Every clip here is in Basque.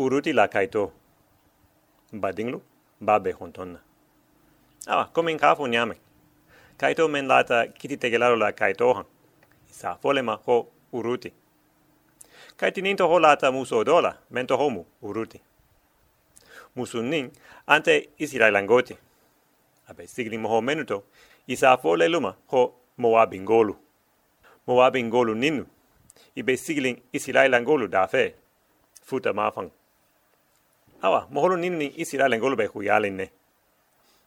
uruti la kaito. Badinglu, babe hontonna. Awa, komen kafu nyame. Kaito men lata kiti tegelaro la kaito han. Isa folema ho uruti. Kaiti ninto ho lata muso dola, mento homu uruti. Musu nin, ante isirai. Abe sigli moho menuto, isa fole luma ho moabingolu. Moabingolu ninu. Ibe sigli isirai langolu da fe. Futa mafang. Awa, moholo ninu ni isirai langolu be huyalin ne.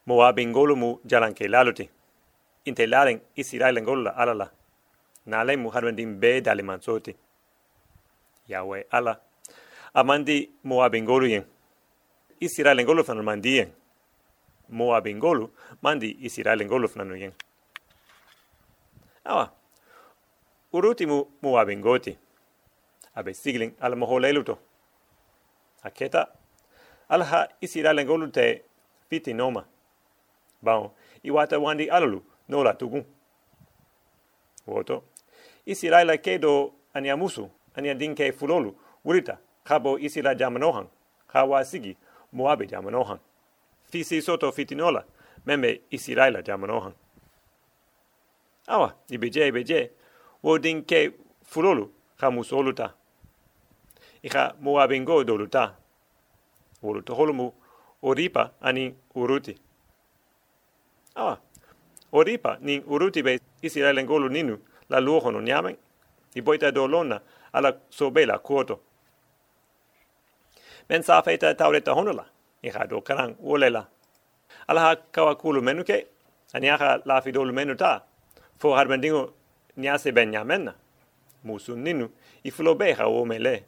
Moabingolu mu jalanke laluti. Inte laren isirai langolu la alala. Nale mu harwendin be dalimansoti. Yahweh ala. Amandi Moabingolu yen. Isira lengolu fanu mandi yen. Moabingolu mandi isira lengolu fanu yen. Awa. Uruti mu Moabingoti. Abe sigling ala moho leluto. Aketa. alaha isiralengolu te piti noma. Bon iwata wandi alalu nola tugun woto isiraila kedo aniamusu aniadinke fulolu urita, kabo isira jamanohan kawa sigi moabe jamanohan. Fisi soto fitinola meme isiraila jamanohan. Awa ibeje ibeje wo dinke fulolu kamusoluta iha moabengo doluta woluto holumu oripa ani uruti awa oripa ni uruti be isiraila ngolu ninu la luohono nyamen iboita dolona ala sobela kuoto. Men sa feita taureta honola, iha do karang uolela. Ala ha kawa kulu menuke, ani aha la fidolu menuta, fo harbendingo niase ben nyamenna. Musun ninu, ifulo beha o mele.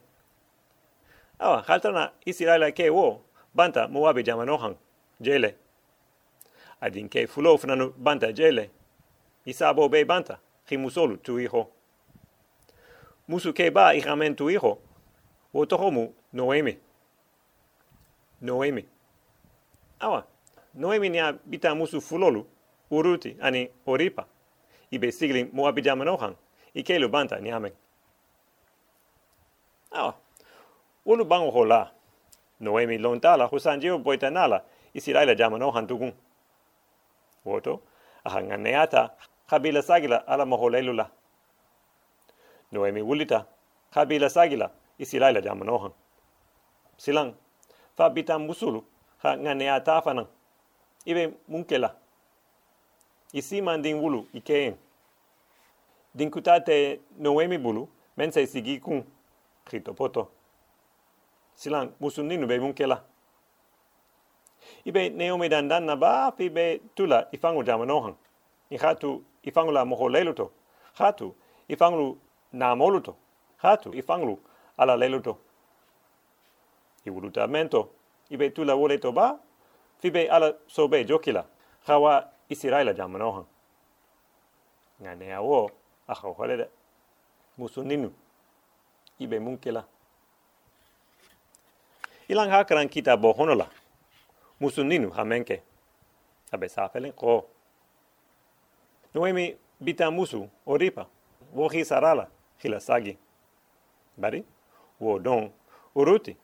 Awa, haltana isiraila ke wo, banta muwabi jamanohan, jele. Adin ke fulo funanu banta jele. Isabo be banta, himusolu tu iho musu ke ba i ramen tu hijo o to homu noemi. Noemi. Awa noemi ni bita musu fulolu uruti ani oripa. I be sigli mo abijama nohan i kelu banta ni amen. Awa ulu bango hola noemi lontala husanjio boitanala i siraila jama nohan tugun woto aha nganeata kabila sagila ala moholelula Noemi wulita, kabila sagila, isilaila jamanohan. Silang, fa bita musulu, ha nganea tafanan. Ibe munkela. Isi mandin wulu ikeen. Dinkutate Noemi bulu, mense sigi kun, krito poto. Silang, musuninu be munkela. Ibe Naomi dandan na ba, ibe tula ifangu jamanohan. Ihatu ifangu la moho leluto. Hatu ifangu na moluto hatu i fanglu ala leluto i wuluta mento. I be tula woleto ba fi be ala sobe jokila. Hawa isiraila jamanohan ngane awo a hawhale de musuninu i be munkela ilang hakaran kita bo honola musuninu hamenke abe safelen ko. Noemi bita musu oripa wo sarala hila sagi. Bari, wo don, uruti,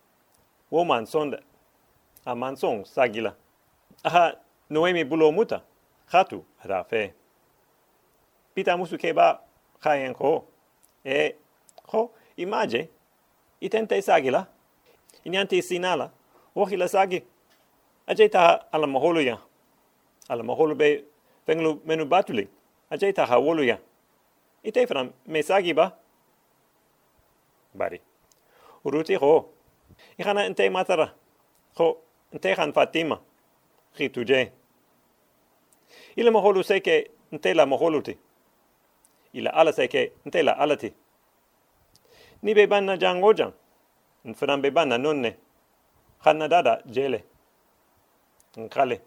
wo mansonda, a manson sagila. Aha, noemi bulo muta, hatu, rafe. Pita musu keba, hayen ho, e, ho, imaje, itente sagila, inyante sinala, wo hila sagi. Ajeta ala maholu ya, ala maholu be, fenglu menu batuli, ajeta ha wolu ya. Ite fram, me sagi ba, bari. Uruti ho. Ikana ente matara. Ho, ente khan Fatima. Khi tuje. Ila moholu seke ente la moholuti. Ila ala seke ente la alati. Ni be banna jang ojang. Nfran be banna nonne. Khanna dada jele. Nkale.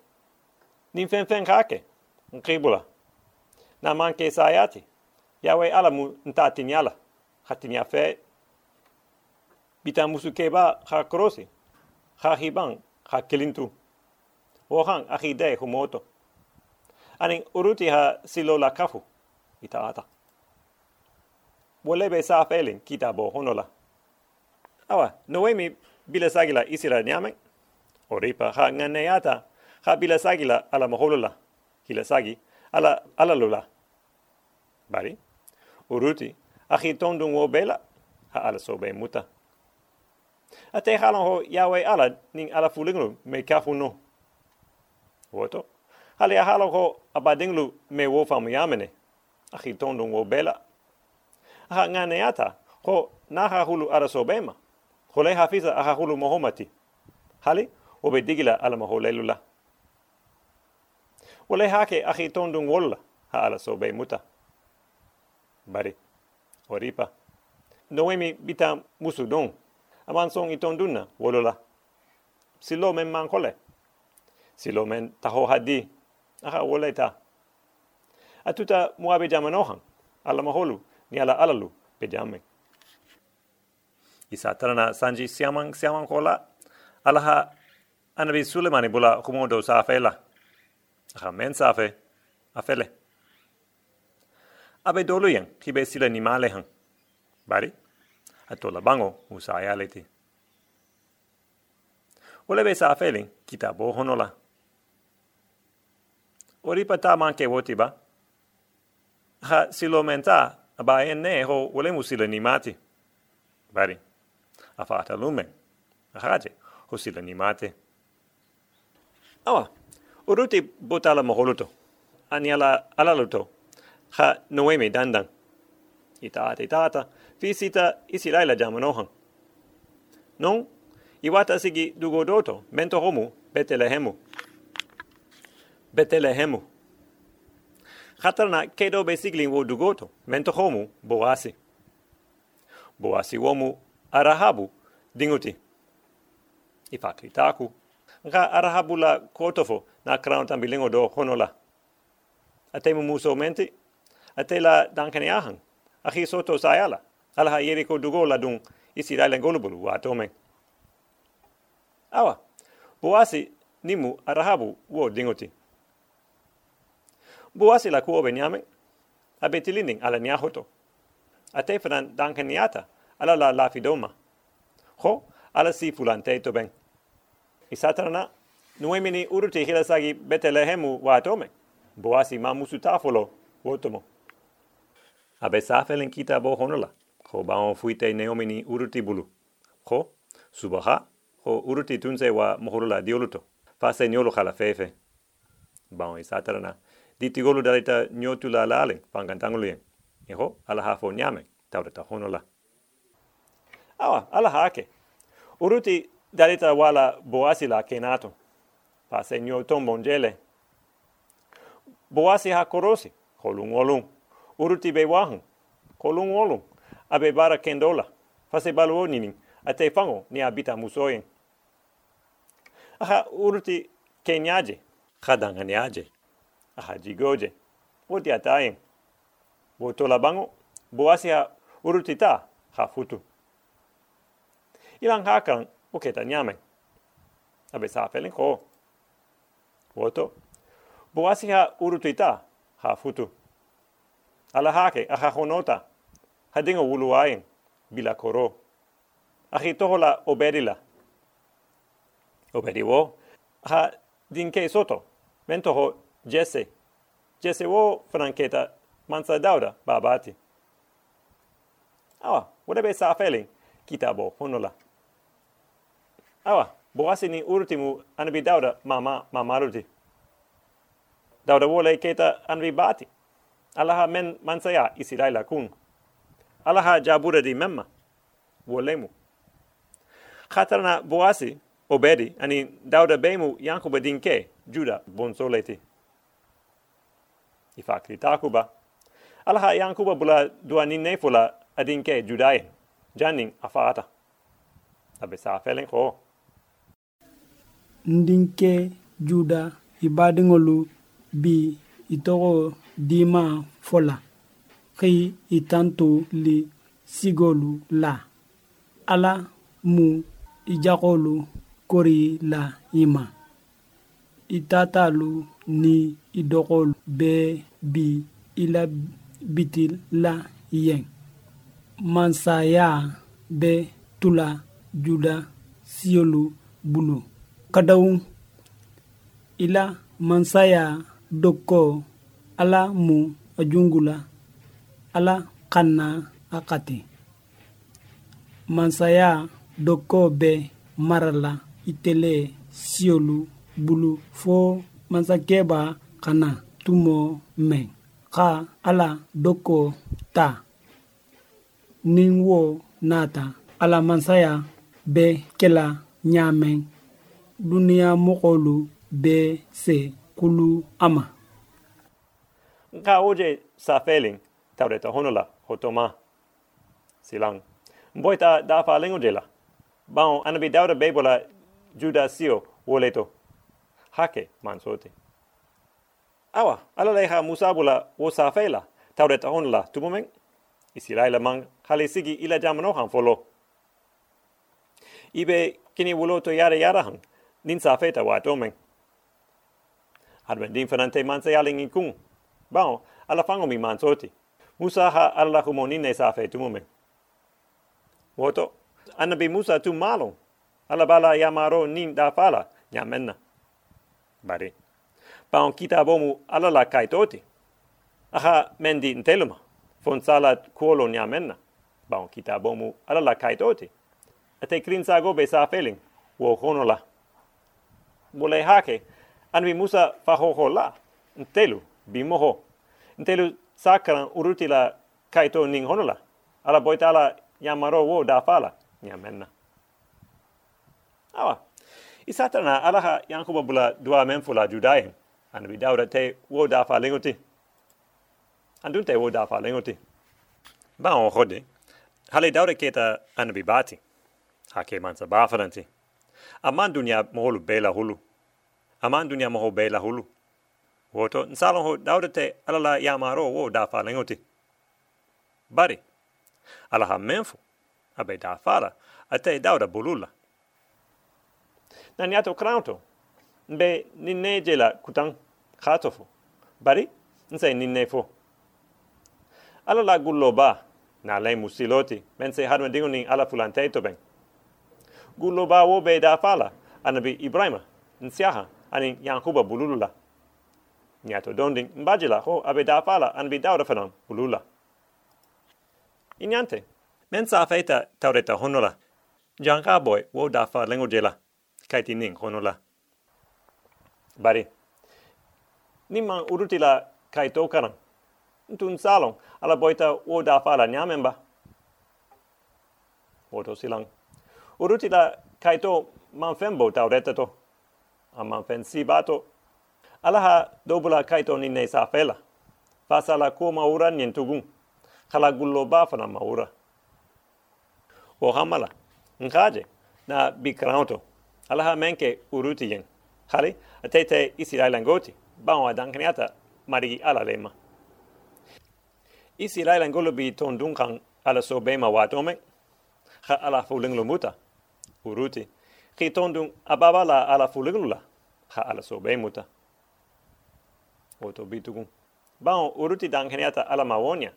Ni fen fen kake. Nkibula. Na manke sayati. Yawe ala mu ntati nyala. Khati nyafe bita musu keba ha krosi ha hiban ha kelintu o han a hide humoto ani uruti ha silo la kafu ita ata wole be sa felin kita bo honola awa noemi bila sagila isira nyame oripa ha nganeyata ha bila sagila ala maholula hila sagi ala ala lula bari uruti ahi tondung wo bela ha ala sobe muta ate halon ho yawe ala ning ala fulinglu me kafu no woto hali halon ho abadinglu me wo famu yamene ahi tondung wo bela ha nganeyata ho naha hulu ala sobema hole hafiza aha hulu mohomati hali? Obe digila ala maholelula wale hake ahi tondung wolla ha ala sobe muta. Bari oripa. Noemi bita musu don aman song itonduna wolola. Silo men mankole silo men taho hadi. Aha wole ta. Atuta muabe jamanohan ala maholu ni ala alalu pe isa tarana sanji siamang siamang kola. Alaha anabi sulemani bula kumodo sa fela aha men sa fe afele. Abe dolu yang kibe sila ni male hang. Bari ato la bango usa ya leti ole be sa bo honola. Ori pata manke woti ba. Ha silo menta aba enne ho ole musila ni mati. Bari afata lume haje ho sila ni mate awa uruti botala moholuto ani ala ala luto ha noemi dandan ita ata ita ata visita isi laila jamanohan non iwata sigi dugo doto mento homu betelehemu betelehemu khatarna kedo besiglin wo dugoto mento homu boasi boasi womu arahabu dinguti. Ifakli taku. Nga arahabu la kotofo na crown tambilingo do honola. Atemu muso menti atela dankani ahan ahi soto sayala. Ala ha yeri ko dugo la dun isi dalen golubulu wa tome awa boasi nimu arahabu wo dinguti. Boasi la ko benyame abetilinin ala nyahoto. Ate fran dankaniata ala la lafidoma ho ala si fulante to ben. Isatrana nuemini uruti hilasagi betelehemu wa tome boasi mamusu tafolo wotomo abe safelen kita bo honola. Ko baon fuite neomini uruti bulu. Ko subaha ko uruti tunse wa mohorola dioluto. Fase nyolo fefe. Baon isatrana diti golu dalita nyotu la lale pangantangulu yen eho ala hafo nyame tawreta honola awa ala hake. Uruti dalita wala boasi la kenato. Fase nyoto monjele boasi ha korosi kolung olung. Uruti be wahan kolung olung. Abe bara kendola. Fase baluo nini ate fango ni abita musoyen. Aha uruti kenyaje khadanga nyaje aha jigoje woti atayen. Woto la bango boasi ha uruti ta ha futu ilang hakan oketa nyame abe sa ko? Woto boasi ha uruti ta ha futu ala hake aha honota. Hadinga wuluayen bila koro. Ahi tohola obedila. Obedi wo. Ha dinke soto. Mento ho jesse. Jesse wo franketa mansa dauda babati. Awa wode be sa felen kitabo honola awa boasi ni anbi dauda mama mamaruti dauda wole keta anbi bati alaha men mansaya isilaila kun. Alaha jabura di memma. Wolemu khatarna boasi obedi ani dauda bemu yankuba dinke juda bonsoleti. Ifakri takuba. Alaha yankuba bula dua ninne fula adinke judayen. Janning afata. Abe sa felen ko ndinke juda ibadiŋolu bi itogo dima fola. Kai itanto li sigolu la. Ala mu ijagolu kori la ima. Itatalu ni idogolu be bi ila bitil la yen. Mansaya be tula juda siolu bulu kadawu. Ila mansaya dokko ala mu ajungula. Ala kanna akati. Mansaya dokko bɛ marala itele siolu bulu fo mansakɛba kana tumo mɛn ka ala dokko ta. Nin wo nata. Ala mansaya bɛ kɛla ɲaamɛn duniya mɔgɔlu bɛ se kulu ama. Ka oje sa feeling taureta honola hotoma silang. Mboita da fa lengo de la Bon, anabi dauda bebola juda sio woleto hake mansote awa ala leha musabula wo sa fela taureta honola tumomen isilaila mang hali sigi ila jamano han folo. Ibe kini woloto yara yara han nin sa feta wa tomen adwen din fanante manse yaling kung Bon, ala fango mi mansoti. Musa ha ala humoni ne sa fe tu momen. Woto, anabi Musa tu malo. Ala bala yamaro nin da fala, nyamenna. Bari. Bon, kita bomu ala la kaitoti. Aha mendi nteluma. Fon sala kuolo nyamenna. Bon, kita bomu ala la kaitoti. Ate krinsa gobe sa feling. Wo honola. Bole hake. Anabi Musa fa ho la. Ntelu bimoho. Ntelu sakran uruti la kaito ning honola. Ala boitala yamaro wo da fala nyamenna. Awa. Isatana ala ha yankuba bula dua menfula judain anu bi dawda te wo da fa lengoti. Andun te wo da fa lengoti. Ba on hode. Hale dawda keta anu bi bati. Ha ke mansa ba faranti aman dunya moholu bela hulu aman dunya moho bela hulu. Woto nsalon ho daudete alala yamaro wo da fa lengoti bari ala ha menfu abe dafala ate dauda bulula. Nan yato kranto be ninne jela kutan khatofo bari nse ninne fo. Ala la gullo ba na le musiloti men se hadma dingoni ala fulante to ben gullo ba wo be dafala anabi ibrahima nsiaha ani yankuba bulula nyato donding mbajila ho abe da fala an bi dawda fanam ulula inyante men sa feta tawreta honola janga boy wo da fa lengo jela kaiti ning honola. Bari nimman urutila kaito karan ntun salon ala boita wo da fala nyamemba woto silang. Urutila kaito man fembo tawreta to amman fen sibato alaha dobula kaito ni ne sa fela. Fasa la ko maura nyen tugun kala gullo ba fana maura. O hamala nkaje na bikranto alaha menke uruti yen hali atete isi langoti ba wa dankaniata marigi ala lema. Isi langolo bi tondun kan ala so bema watome. Ha ala fuling lumuta uruti ki tondun ababala ala fulingula ha ala so bemuta oto bitugun bao uruti dankeniata ala mawonia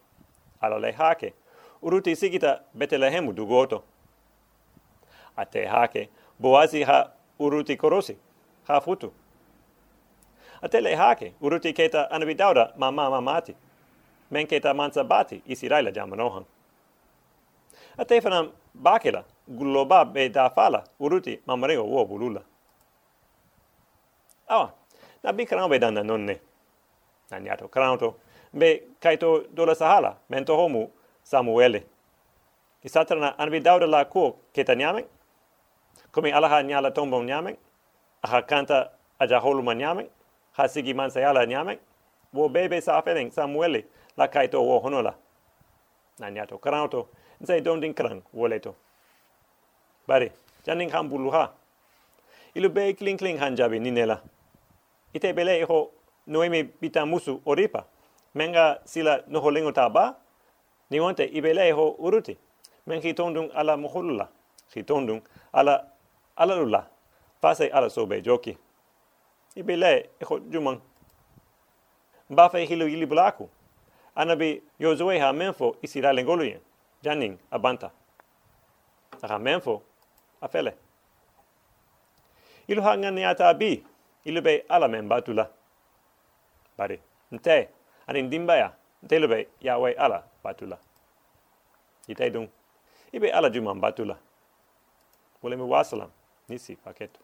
ala le hake uruti sigita betelehemu dugoto. Ate hake. Boazi ha uruti korosi. Ha futu. Ate le hake uruti keta anabi dauda mama mamati men keta mansa bati isiraila jamanohan. Ate fanam bakela gulloba be da fala uruti mamarego wo bulula. Awa na bikran be danda nonne. Naniato kranto be kaito dola sahala mento homu samuele. Ki satrana anbi dauda la ko ketanyame komi alaha nyala tombo nyame aha kanta aja holu manyame ha sigi man sayala nyame wo bebe sa feeling samuele la kaito wo honola. Naniato kranto nse dondin kran woleto bari janin kan buluha ilu be kling kling hanjabi ninela. Ite bele ho noemi bita musu oripa. Menga sila noho lengo taba ni wante ibele ho uruti. Men ki tondung ala muhulla ki tondung ala ala lula. Fase ala sobe joki. Ibele ho jumang. Ba fe hilu yili blaku anabi yozue ha menfo isira lengoluyen janin abanta. Ha menfo afele. Ilu hanga ni ata bi ilu be ala men batula bari nte ani ndimba ya nte ilu be yawe ala batula itai dung ibe ala juma batula wole mi wasalam nisi paketu